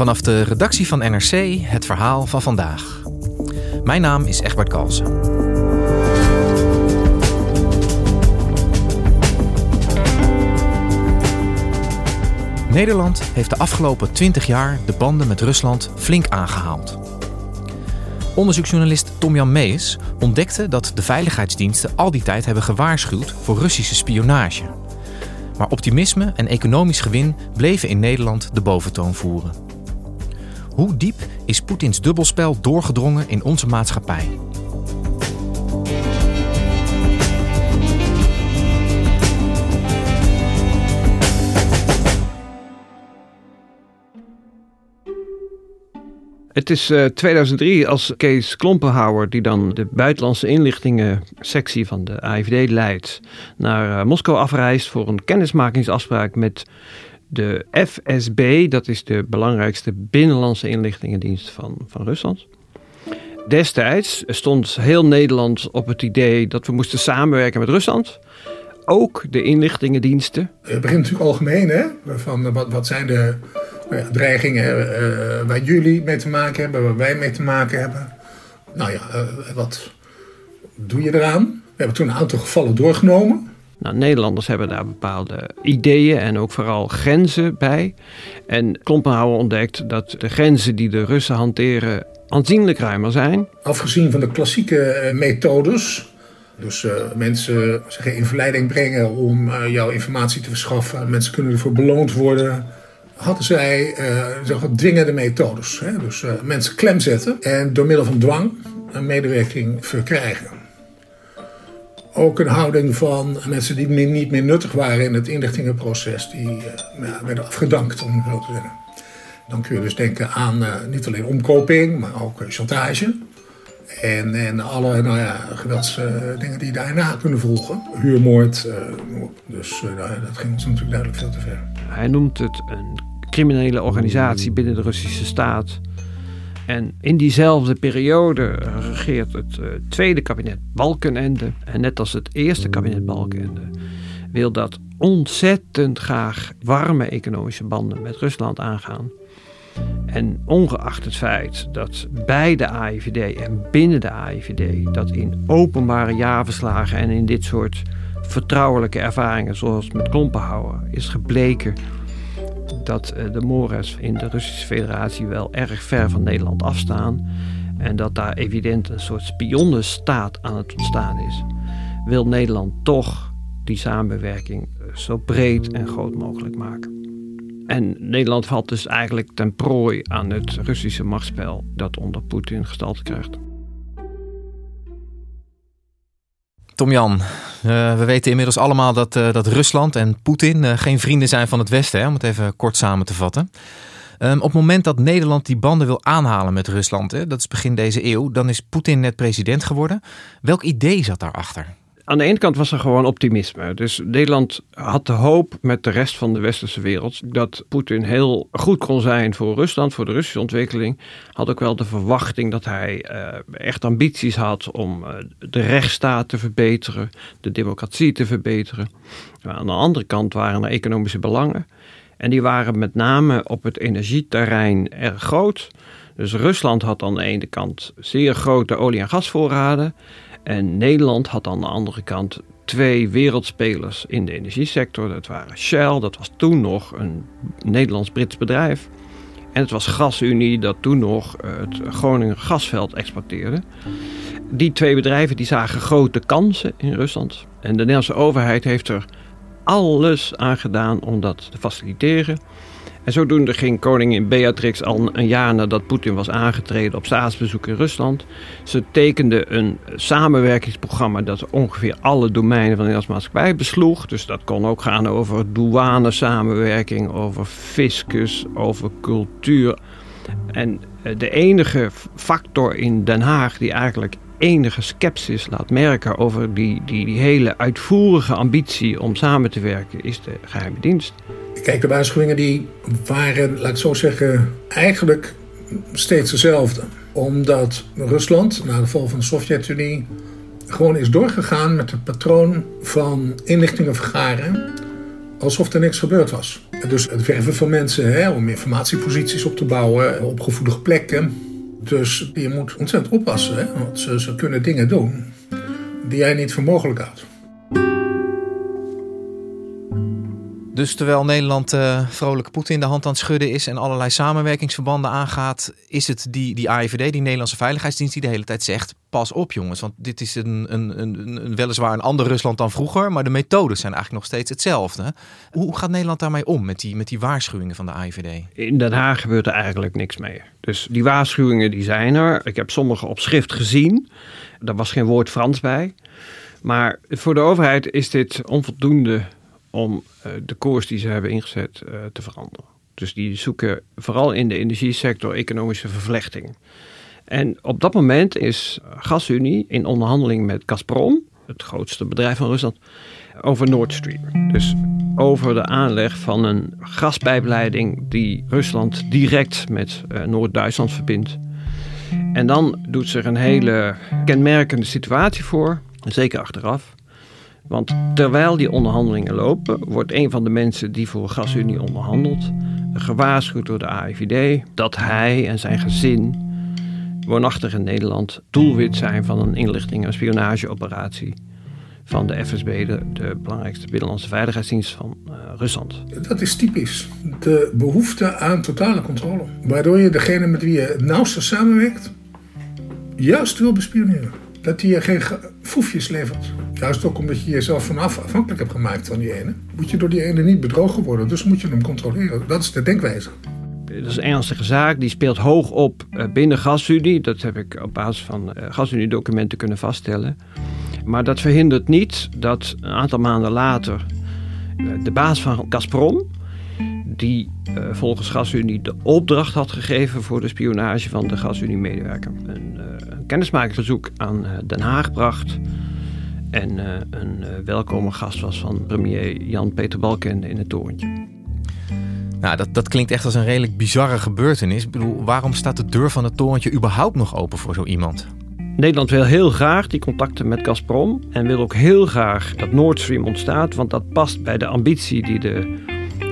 Vanaf de redactie van NRC het verhaal van vandaag. Mijn naam is Egbert Kalsen. Nederland heeft de afgelopen 20 jaar de banden met Rusland flink aangehaald. Onderzoeksjournalist Tom-Jan Mees ontdekte dat de veiligheidsdiensten al die tijd hebben gewaarschuwd voor Russische spionage. Maar optimisme en economisch gewin bleven in Nederland de boventoon voeren. Hoe diep is Poetins dubbelspel doorgedrongen in onze maatschappij? Het is uh, 2003 als Kees Klompenhouwer, die dan de buitenlandse inlichtingen sectie van de AIVD leidt, naar uh, Moskou afreist voor een kennismakingsafspraak met de FSB, dat is de belangrijkste binnenlandse inlichtingendienst van, van Rusland. Destijds stond heel Nederland op het idee dat we moesten samenwerken met Rusland. Ook de inlichtingendiensten. Het begint natuurlijk algemeen, hè? Van wat, wat zijn de nou dreigingen uh, waar jullie mee te maken hebben, waar wij mee te maken hebben. Nou ja, wat doe je eraan? We hebben toen een aantal gevallen doorgenomen. Nou, Nederlanders hebben daar bepaalde ideeën en ook vooral grenzen bij. En Klompenhouwer ontdekt dat de grenzen die de Russen hanteren aanzienlijk ruimer zijn. Afgezien van de klassieke methodes. Dus uh, mensen zich in verleiding brengen om uh, jouw informatie te verschaffen. Mensen kunnen ervoor beloond worden. Hadden zij uh, dwingende methodes. Hè? Dus mensen klem zetten en door middel van dwang een medewerking verkrijgen ook een houding van mensen die niet meer nuttig waren in het inlichtingenproces, die uh, ja, werden afgedankt, om zo te zeggen. Dan kun je dus denken aan uh, niet alleen omkoping, maar ook uh, chantage. En, en alle nou ja, die daarna kunnen volgen. Huurmoord. dus nou, dat ging ons natuurlijk duidelijk veel te ver. Hij noemt het een criminele organisatie binnen de Russische staat en in diezelfde periode regeert het uh, tweede kabinet Balkenende. En net als het eerste kabinet Balkenende wil dat ontzettend graag warme economische banden met Rusland aangaan. En ongeacht het feit dat bij de AIVD en binnen de AIVD dat in openbare jaarverslagen en in dit soort vertrouwelijke ervaringen zoals met klompenhouden is gebleken dat eh, de Mores in de Russische Federatie wel erg ver van Nederland afstaan. En dat daar evident een soort spionnenstaat aan het ontstaan is. Wil Nederland toch die samenwerking eh, zo breed en groot mogelijk maken. En Nederland valt dus eigenlijk ten prooi aan het Russische machtsspel dat onder Poetin gestalte krijgt. Tom-Jan, uh, we weten inmiddels allemaal dat, uh, dat Rusland en Poetin uh, geen vrienden zijn van het Westen, hè, om het even kort samen te vatten. Um, op het moment dat Nederland die banden wil aanhalen met Rusland, hè, dat is begin deze eeuw, dan is Poetin net president geworden. Welk idee zat daarachter? Aan de ene kant was er gewoon optimisme. Dus Nederland had de hoop met de rest van de westerse wereld dat Poetin heel goed kon zijn voor Rusland, voor de Russische ontwikkeling. Had ook wel de verwachting dat hij uh, echt ambities had om uh, de rechtsstaat te verbeteren, de democratie te verbeteren. Aan de andere kant waren er economische belangen. En die waren met name op het energieterrein erg groot. Dus Rusland had aan de ene kant zeer grote olie- en gasvoorraden. En Nederland had aan de andere kant twee wereldspelers in de energiesector. Dat waren Shell, dat was toen nog een Nederlands-Brits bedrijf. En het was GasUnie, dat toen nog het Groningen gasveld exporteerde. die twee bedrijven die zagen grote kansen in Rusland. En de Nederlandse overheid heeft er alles aan gedaan om dat te faciliteren. En zodoende ging koningin Beatrix al een jaar nadat Poetin was aangetreden op staatsbezoek in Rusland. Ze tekende een samenwerkingsprogramma dat ongeveer alle domeinen van de Nederlandse maatschappij besloeg. Dus dat kon ook gaan over douane samenwerking, over fiscus, over cultuur. En eh, de enige factor in Den Haag die eigenlijk enige sceptisch laat merken over die, die, die hele uitvoerige ambitie om samen te werken, is de geheime dienst. Kijk, de waarschuwingen die waren, laat ik zo zeggen, eigenlijk steeds dezelfde. Omdat Rusland na de val van de Sovjet-Unie gewoon is doorgegaan met het patroon van inlichtingen vergaren alsof er niks gebeurd was. Dus het werven van mensen hè, om informatieposities op te bouwen op gevoelige plekken. Dus je moet ontzettend oppassen, hè, want ze, ze kunnen dingen doen die jij niet voor mogelijk houdt. Dus terwijl Nederland uh, vrolijk Poetin de hand aan het schudden is en allerlei samenwerkingsverbanden aangaat, is het die, die AIVD, die Nederlandse Veiligheidsdienst, die de hele tijd zegt: pas op jongens, want dit is een, een, een, een weliswaar een ander Rusland dan vroeger, maar de methodes zijn eigenlijk nog steeds hetzelfde. Hoe gaat Nederland daarmee om met die, met die waarschuwingen van de AIVD? In Den Haag gebeurt er eigenlijk niks mee. Dus die waarschuwingen die zijn er. Ik heb sommige op schrift gezien. Daar was geen woord Frans bij. Maar voor de overheid is dit onvoldoende om eh, de koers die ze hebben ingezet eh, te veranderen. Dus die zoeken vooral in de energiesector economische vervlechting. En op dat moment is GasUnie in onderhandeling met Gazprom, het grootste bedrijf van Rusland, over Nord Stream. Dus over de aanleg van een gaspijpleiding die Rusland direct met Noord-Duitsland verbindt. En dan doet zich een hele kenmerkende situatie voor, zeker achteraf. Want terwijl die onderhandelingen lopen, wordt een van de mensen die voor GasUnie onderhandelt gewaarschuwd door de AIVD dat hij en zijn gezin woonachtig in Nederland doelwit zijn van een inlichting- en spionageoperatie van de FSB, de, de belangrijkste binnenlandse veiligheidsdienst van uh, Rusland. Dat is typisch. De behoefte aan totale controle. Waardoor je degene met wie je het nauwste samenwerkt, juist wil bespioneren. Dat hij je geen foefjes levert. Juist ook omdat je jezelf vanaf afhankelijk hebt gemaakt van die ene. Moet je door die ene niet bedrogen worden, dus moet je hem controleren. Dat is de denkwijze. Dat is een ernstige zaak. Die speelt hoog op eh, binnen GasUnie. Dat heb ik op basis van uh, GasUnie-documenten kunnen vaststellen. Maar dat verhindert niet dat een aantal maanden later eh, de baas van Gazprom, die volgens GasUnie de opdracht had gegeven voor de spionage van de GasUnie-medewerker, een, een kennismakingsverzoek aan Den Haag bracht en een welkome gast was van premier Jan-Peter Balken in het torentje. Nou, dat, dat klinkt echt als een redelijk bizarre gebeurtenis. Ik bedoel, waarom staat de deur van het torentje überhaupt nog open voor zo iemand? Nederland wil heel graag die contacten met Gazprom en wil ook heel graag dat Nord Stream ontstaat, want dat past bij de ambitie die de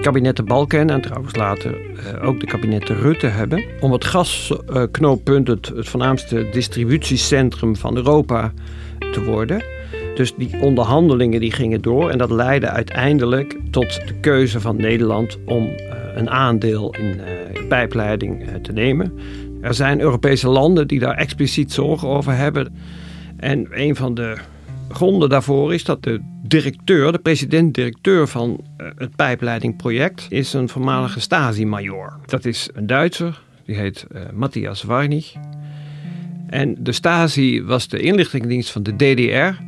kabinetten Balken en trouwens later uh, ook de kabinetten Rutte hebben om het gasknooppunt, het, het voornaamste distributiecentrum van Europa te worden. Dus die onderhandelingen die gingen door en dat leidde uiteindelijk tot de keuze van Nederland om uh, een aandeel in uh, pijpleiding te nemen. Er zijn Europese landen die daar expliciet zorgen over hebben. En een van de gronden daarvoor is dat de directeur, de president-directeur van het pijpleidingproject, is een voormalige Stasi-major. Dat is een Duitser, die heet Matthias Warnig. En de Stasi was de inlichtingendienst van de DDR.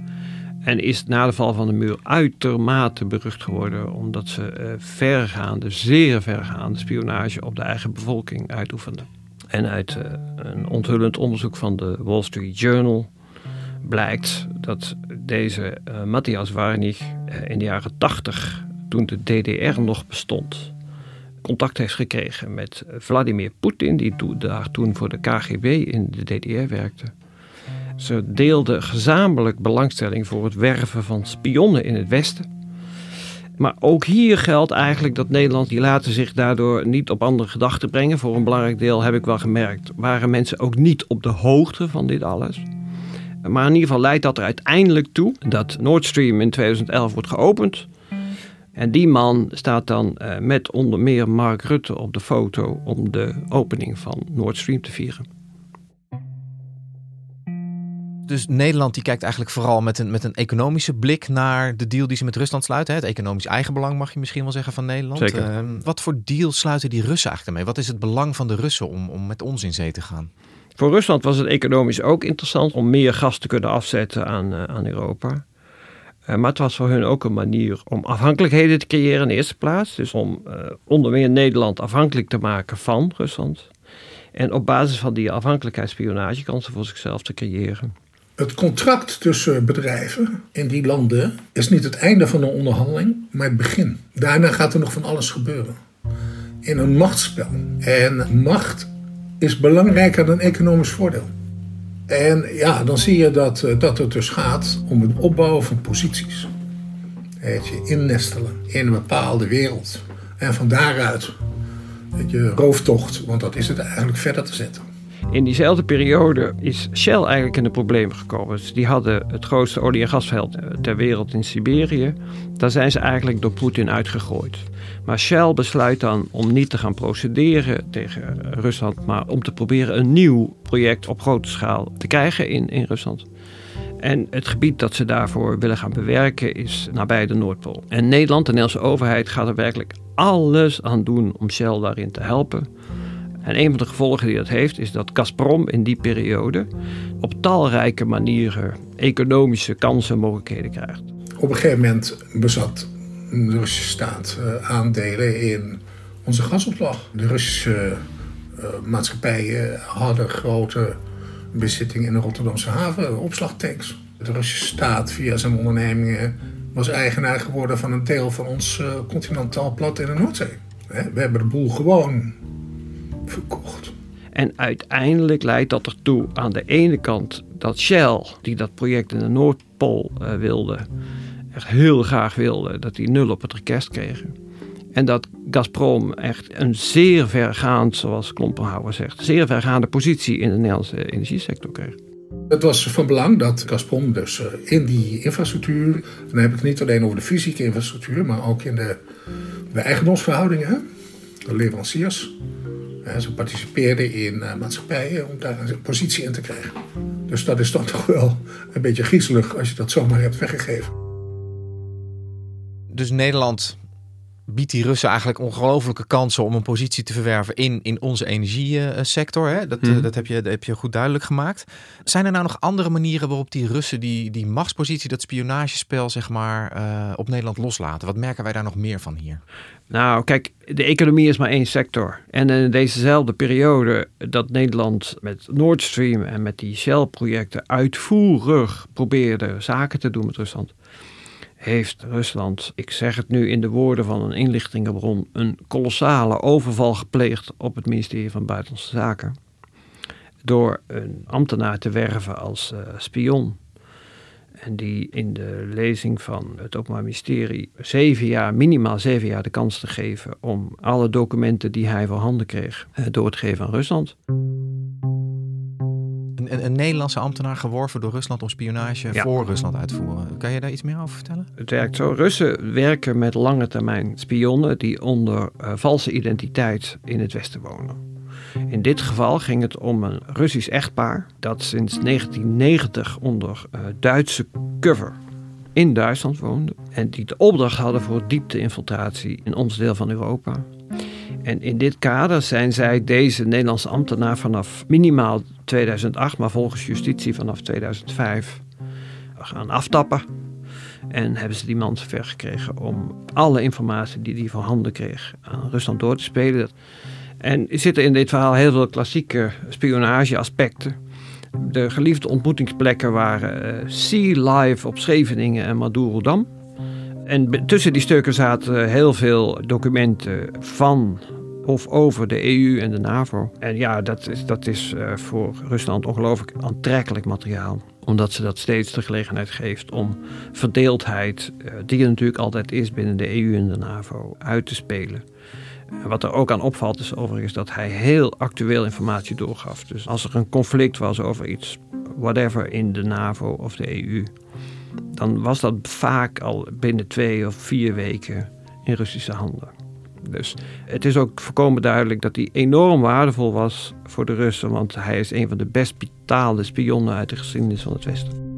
En is na de val van de muur uitermate berucht geworden omdat ze uh, vergaande, zeer vergaande spionage op de eigen bevolking uitoefenden. En uit een onthullend onderzoek van de Wall Street Journal blijkt dat deze uh, Matthias Warnig in de jaren 80, toen de DDR nog bestond, contact heeft gekregen met Vladimir Poetin, die daar toen voor de KGB in de DDR werkte. Ze deelden gezamenlijk belangstelling voor het werven van spionnen in het Westen. Maar ook hier geldt eigenlijk dat Nederland, die laten zich daardoor niet op andere gedachten brengen. Voor een belangrijk deel heb ik wel gemerkt, waren mensen ook niet op de hoogte van dit alles. Maar in ieder geval leidt dat er uiteindelijk toe dat Nord Stream in 2011 wordt geopend. En die man staat dan uh, met onder meer Mark Rutte op de foto om de opening van Nord Stream te vieren. Dus Nederland die kijkt eigenlijk vooral met een, met een economische blik naar de deal die ze met Rusland sluiten. Hè? Het economisch eigenbelang mag je misschien wel zeggen van Nederland. Zeker. Eh, wat voor deal sluiten die Russen eigenlijk ermee? Wat is het belang van de Russen om, om met ons in zee te gaan? Voor Rusland was het economisch ook interessant om meer gas te kunnen afzetten aan, uh, aan Europa. Uh, maar het was voor hun ook een manier om afhankelijkheden te creëren in de eerste plaats. Dus om uh, onder meer Nederland afhankelijk te maken van Rusland. En op basis van die afhankelijkheid spionagekansen voor zichzelf te creëren. Het contract tussen bedrijven in die landen is niet het einde van de onderhandeling, maar het begin. Daarna gaat er nog van alles gebeuren. In een machtsspel. En macht is belangrijker dan economisch voordeel. En ja, dan zie je dat, dat het dus gaat om het opbouwen van posities. Het je innestelen in een bepaalde wereld. En van daaruit je rooftocht, want dat is het eigenlijk verder te zetten. In diezelfde periode is Shell eigenlijk in de problemen gekomen. Dus die hadden het grootste olie- en gasveld ter wereld in Siberië. Daar zijn ze eigenlijk door Poetin uitgegooid. Maar Shell besluit dan om niet te gaan procederen tegen Rusland, maar om te proberen een nieuw project op grote schaal te krijgen in, in Rusland. En het gebied dat ze daarvoor willen gaan bewerken is nabij de Noordpool. En Nederland, de Nederlandse overheid, gaat er werkelijk alles aan doen om Shell daarin te helpen. En een van de gevolgen die dat heeft, is dat Gazprom in die periode op talrijke manieren economische kansen en mogelijkheden krijgt. Op een gegeven moment bezat de Russische staat uh, aandelen in onze gasopslag. De Russische uh, maatschappijen hadden grote bezittingen in de Rotterdamse haven, opslagtanks. De Russische staat via zijn ondernemingen was eigenaar geworden van een deel van ons uh, continentaal plat in de Noordzee. We hebben de boel gewoon verkocht. En uiteindelijk leidt dat ertoe aan de ene kant dat Shell, die dat project in de Noordpool uh, wilde, echt heel graag wilde, dat die nul op het rekest kregen. En dat Gazprom echt een zeer vergaand, zoals Klompenhouwer zegt, zeer vergaande positie in de Nederlandse energiesector kreeg. Het was van belang dat Gazprom dus in die infrastructuur, dan heb ik het niet alleen over de fysieke infrastructuur, maar ook in de, de eigendomsverhoudingen, de leveranciers. Ze participeerden in maatschappijen om daar een positie in te krijgen. Dus dat is dan toch wel een beetje griezelig als je dat zomaar hebt weggegeven. Dus Nederland biedt die Russen eigenlijk ongelofelijke kansen om een positie te verwerven in, in onze energiesector. Hè? Dat, Mhm. dat, heb je, dat heb je goed duidelijk gemaakt. Zijn er nou nog andere manieren waarop die Russen die, die machtspositie, dat spionagespel, zeg maar, uh, op Nederland loslaten? Wat merken wij daar nog meer van hier? Nou, kijk, de economie is maar één sector. En in dezezelfde periode dat Nederland met Nord Stream en met die Shell-projecten uitvoerig probeerde zaken te doen met Rusland, heeft Rusland, ik zeg het nu in de woorden van een inlichtingenbron, een kolossale overval gepleegd op het ministerie van Buitenlandse Zaken. Door een ambtenaar te werven als uh, spion. En die in de lezing van het Openbaar Ministerie zeven jaar, minimaal zeven jaar de kans te geven om alle documenten die hij voor handen kreeg uh, door te geven aan Rusland. Een, een, Nederlandse ambtenaar geworven door Rusland om spionage ja. voor Rusland uit te voeren. Kan je daar iets meer over vertellen? Het werkt zo. Russen werken met lange termijn spionnen die onder uh, valse identiteit in het Westen wonen. In dit geval ging het om een Russisch echtpaar dat sinds 1990 onder uh, Duitse cover in Duitsland woonde. En die de opdracht hadden voor diepte-infiltratie in ons deel van Europa. En in dit kader zijn zij deze Nederlandse ambtenaar vanaf minimaal 2008, maar volgens justitie vanaf 2005 gaan aftappen. En hebben ze die man zover gekregen om alle informatie die hij van handen kreeg aan Rusland door te spelen. En er zitten in dit verhaal heel veel klassieke spionageaspecten. De geliefde ontmoetingsplekken waren uh, Sea Live op Scheveningen en Madurodam. En tussen die stukken zaten heel veel documenten van of over de EU en de NAVO. En ja, dat is, dat is uh, voor Rusland ongelooflijk aantrekkelijk materiaal. Omdat ze dat steeds de gelegenheid geeft om verdeeldheid, uh, die er natuurlijk altijd is binnen de EU en de NAVO, uit te spelen. Wat er ook aan opvalt is overigens dat hij heel actueel informatie doorgaf. Dus als er een conflict was over iets, whatever, in de NAVO of de EU, dan was dat vaak al binnen twee of vier weken in Russische handen. Dus het is ook voorkomen duidelijk dat hij enorm waardevol was voor de Russen, want hij is een van de best betaalde spionnen uit de geschiedenis van het Westen.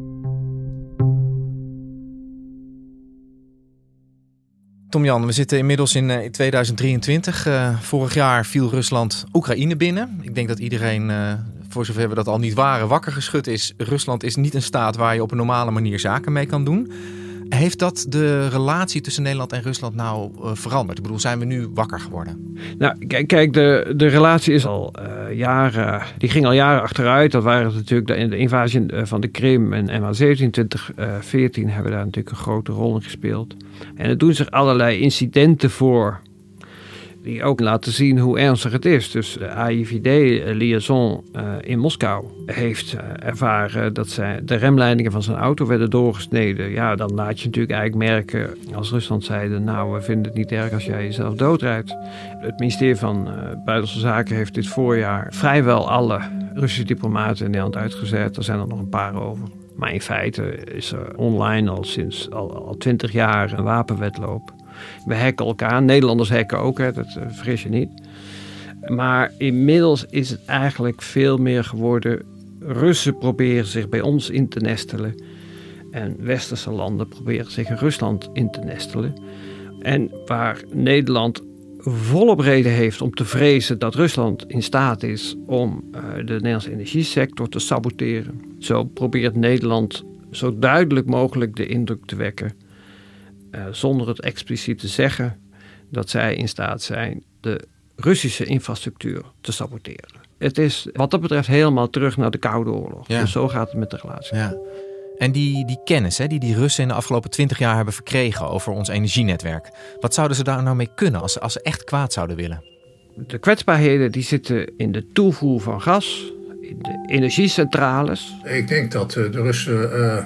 Tom Jan, we zitten inmiddels in 2023. Uh, eh, vorig jaar viel Rusland Oekraïne binnen. Ik denk dat iedereen, uh, voor zover we dat al niet waren, wakker geschud is. Rusland is niet een staat waar je op een normale manier zaken mee kan doen. Heeft dat de relatie tussen Nederland en Rusland nou uh, veranderd? Ik bedoel, zijn we nu wakker geworden? Nou, kijk, de, de relatie is al uh, jaren, die ging al jaren achteruit. Dat waren natuurlijk de, de invasie eh, van de Krim en MH17 2014 hebben daar natuurlijk een grote rol in gespeeld. En er doen zich allerlei incidenten voor die ook laten zien hoe ernstig het is. Dus de AIVD-liaison uh, in Moskou heeft uh, ervaren dat zij de remleidingen van zijn auto werden doorgesneden. Ja, dan laat je natuurlijk eigenlijk merken als Rusland zeide, nou we vinden het niet erg als jij jezelf doodrijdt. Het ministerie van Buitenlandse Zaken heeft dit voorjaar vrijwel alle Russische diplomaten in Nederland uitgezet. Er zijn er nog een paar over. Maar in feite is er online al sinds al twintig jaar een wapenwetloop. We hacken elkaar. Nederlanders hacken ook, hè, dat uh, vergis je niet. Maar inmiddels is het eigenlijk veel meer geworden. Russen proberen zich bij ons in te nestelen. En westerse landen proberen zich in Rusland in te nestelen. En waar Nederland volop reden heeft om te vrezen dat Rusland in staat is om uh, de Nederlandse energiesector te saboteren. Zo probeert Nederland zo duidelijk mogelijk de indruk te wekken uh, zonder het expliciet te zeggen dat zij in staat zijn de Russische infrastructuur te saboteren. Het is wat dat betreft helemaal terug naar de Koude Oorlog. Ja. Dus zo gaat het met de relatie. Ja. En die, die kennis hè, die die Russen in de afgelopen twintig jaar hebben verkregen over ons energienetwerk. Wat zouden ze daar nou mee kunnen als, als ze echt kwaad zouden willen? De kwetsbaarheden die zitten in de toevoer van gas, in de energiecentrales. Ik denk dat eh, de Russen uh,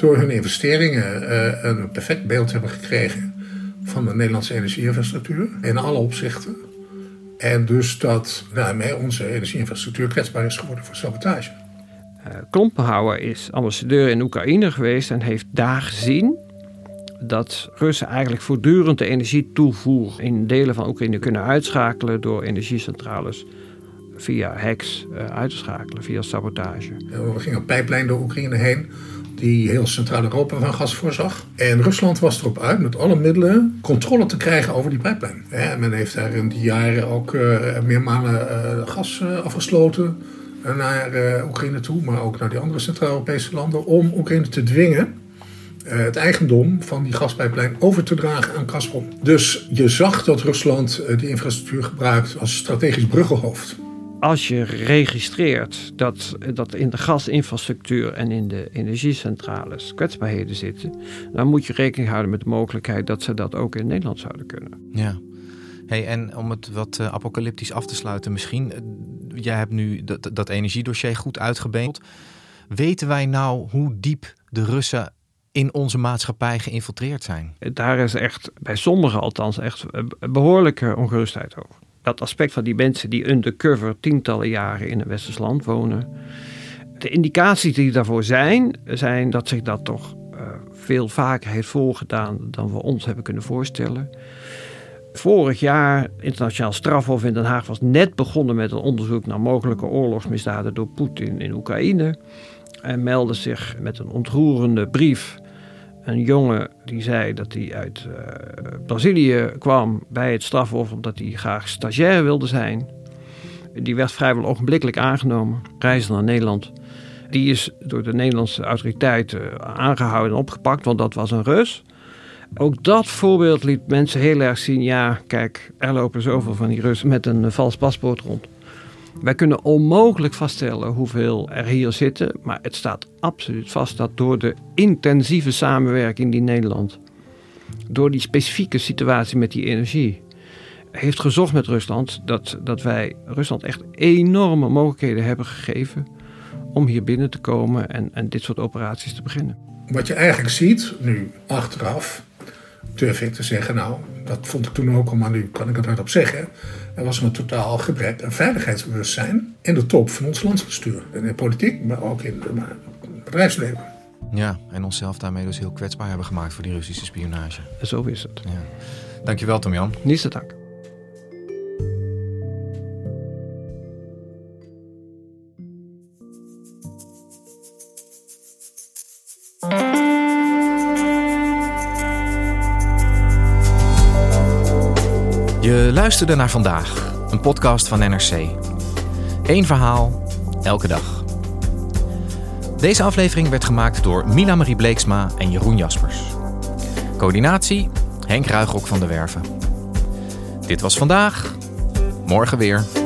door hun investeringen uh, een perfect beeld hebben gekregen van de Nederlandse energieinfrastructuur in alle opzichten. En dus dat daarmee onze energieinfrastructuur kwetsbaar is geworden voor sabotage. Uh, Klompenhouwer is ambassadeur in Oekraïne geweest en heeft daar gezien dat Russen eigenlijk voortdurend de energietoevoer in delen van Oekraïne kunnen uitschakelen door energiecentrales via hacks uh, uit te schakelen, via sabotage. We gingen een pijplijn door Oekraïne heen die heel Centraal-Europa van gas voorzag. En Rusland was erop uit met alle middelen controle te krijgen over die pijplijn. En men heeft daar in die jaren ook uh, meermalen uh, gas uh, afgesloten naar Oekraïne toe, maar ook naar die andere Centraal-Europese landen, om Oekraïne te dwingen het eigendom van die gaspijplijn over te dragen aan Gazprom. Dus je zag dat Rusland die infrastructuur gebruikt als strategisch bruggenhoofd als je registreert dat, dat in de gasinfrastructuur en in de energiecentrales kwetsbaarheden zitten, dan moet je rekening houden met de mogelijkheid dat ze dat ook in Nederland zouden kunnen. Ja. Hey, en om het wat uh, apocalyptisch af te sluiten, misschien, uh, jij hebt nu dat, dat energiedossier goed uitgebeeld. Weten wij nou hoe diep de Russen in onze maatschappij geïnfiltreerd zijn? Daar is echt, bij sommigen althans, echt behoorlijke ongerustheid over dat aspect van die mensen die undercover tientallen jaren in een westers land wonen. De indicaties die daarvoor zijn, zijn dat zich dat toch uh, veel vaker heeft voorgedaan dan we ons hebben kunnen voorstellen. Vorig jaar, internationaal strafhof in Den Haag was net begonnen met een onderzoek naar mogelijke oorlogsmisdaden door Poetin in Oekraïne. En meldde zich met een ontroerende brief een jongen die zei dat hij uit uh, Brazilië kwam bij het strafhof omdat hij graag stagiair wilde zijn. Die werd vrijwel ogenblikkelijk aangenomen, reisde naar Nederland. Die is door de Nederlandse autoriteiten aangehouden en opgepakt, want dat was een Rus. Ook dat voorbeeld liet mensen heel erg zien: ja, kijk, er lopen zoveel van die Russen met een vals paspoort rond. Wij kunnen onmogelijk vaststellen hoeveel er hier zitten, maar het staat absoluut vast dat door de intensieve samenwerking die Nederland, door die specifieke situatie met die energie, heeft gezocht met Rusland, dat, dat wij Rusland echt enorme mogelijkheden hebben gegeven om hier binnen te komen en, en dit soort operaties te beginnen. Wat je eigenlijk ziet, nu achteraf, durf ik te zeggen, nou, dat vond ik toen ook al, maar nu kan ik het hardop zeggen. Er was een totaal gebrek aan veiligheidsbewustzijn in de top van ons landsbestuur. In de politiek, maar ook in het bedrijfsleven. Ja, en onszelf daarmee dus heel kwetsbaar hebben gemaakt voor die Russische spionage. Zo is het. Ja. Dankjewel, Tom Jan. Niets te danken. Je luisterde naar vandaag, een podcast van NRC. Eén verhaal, elke dag. Deze aflevering werd gemaakt door Mila Marie Bleeksma en Jeroen Jaspers. Coördinatie Henk Ruigrok van de Werven. Dit was vandaag, morgen weer.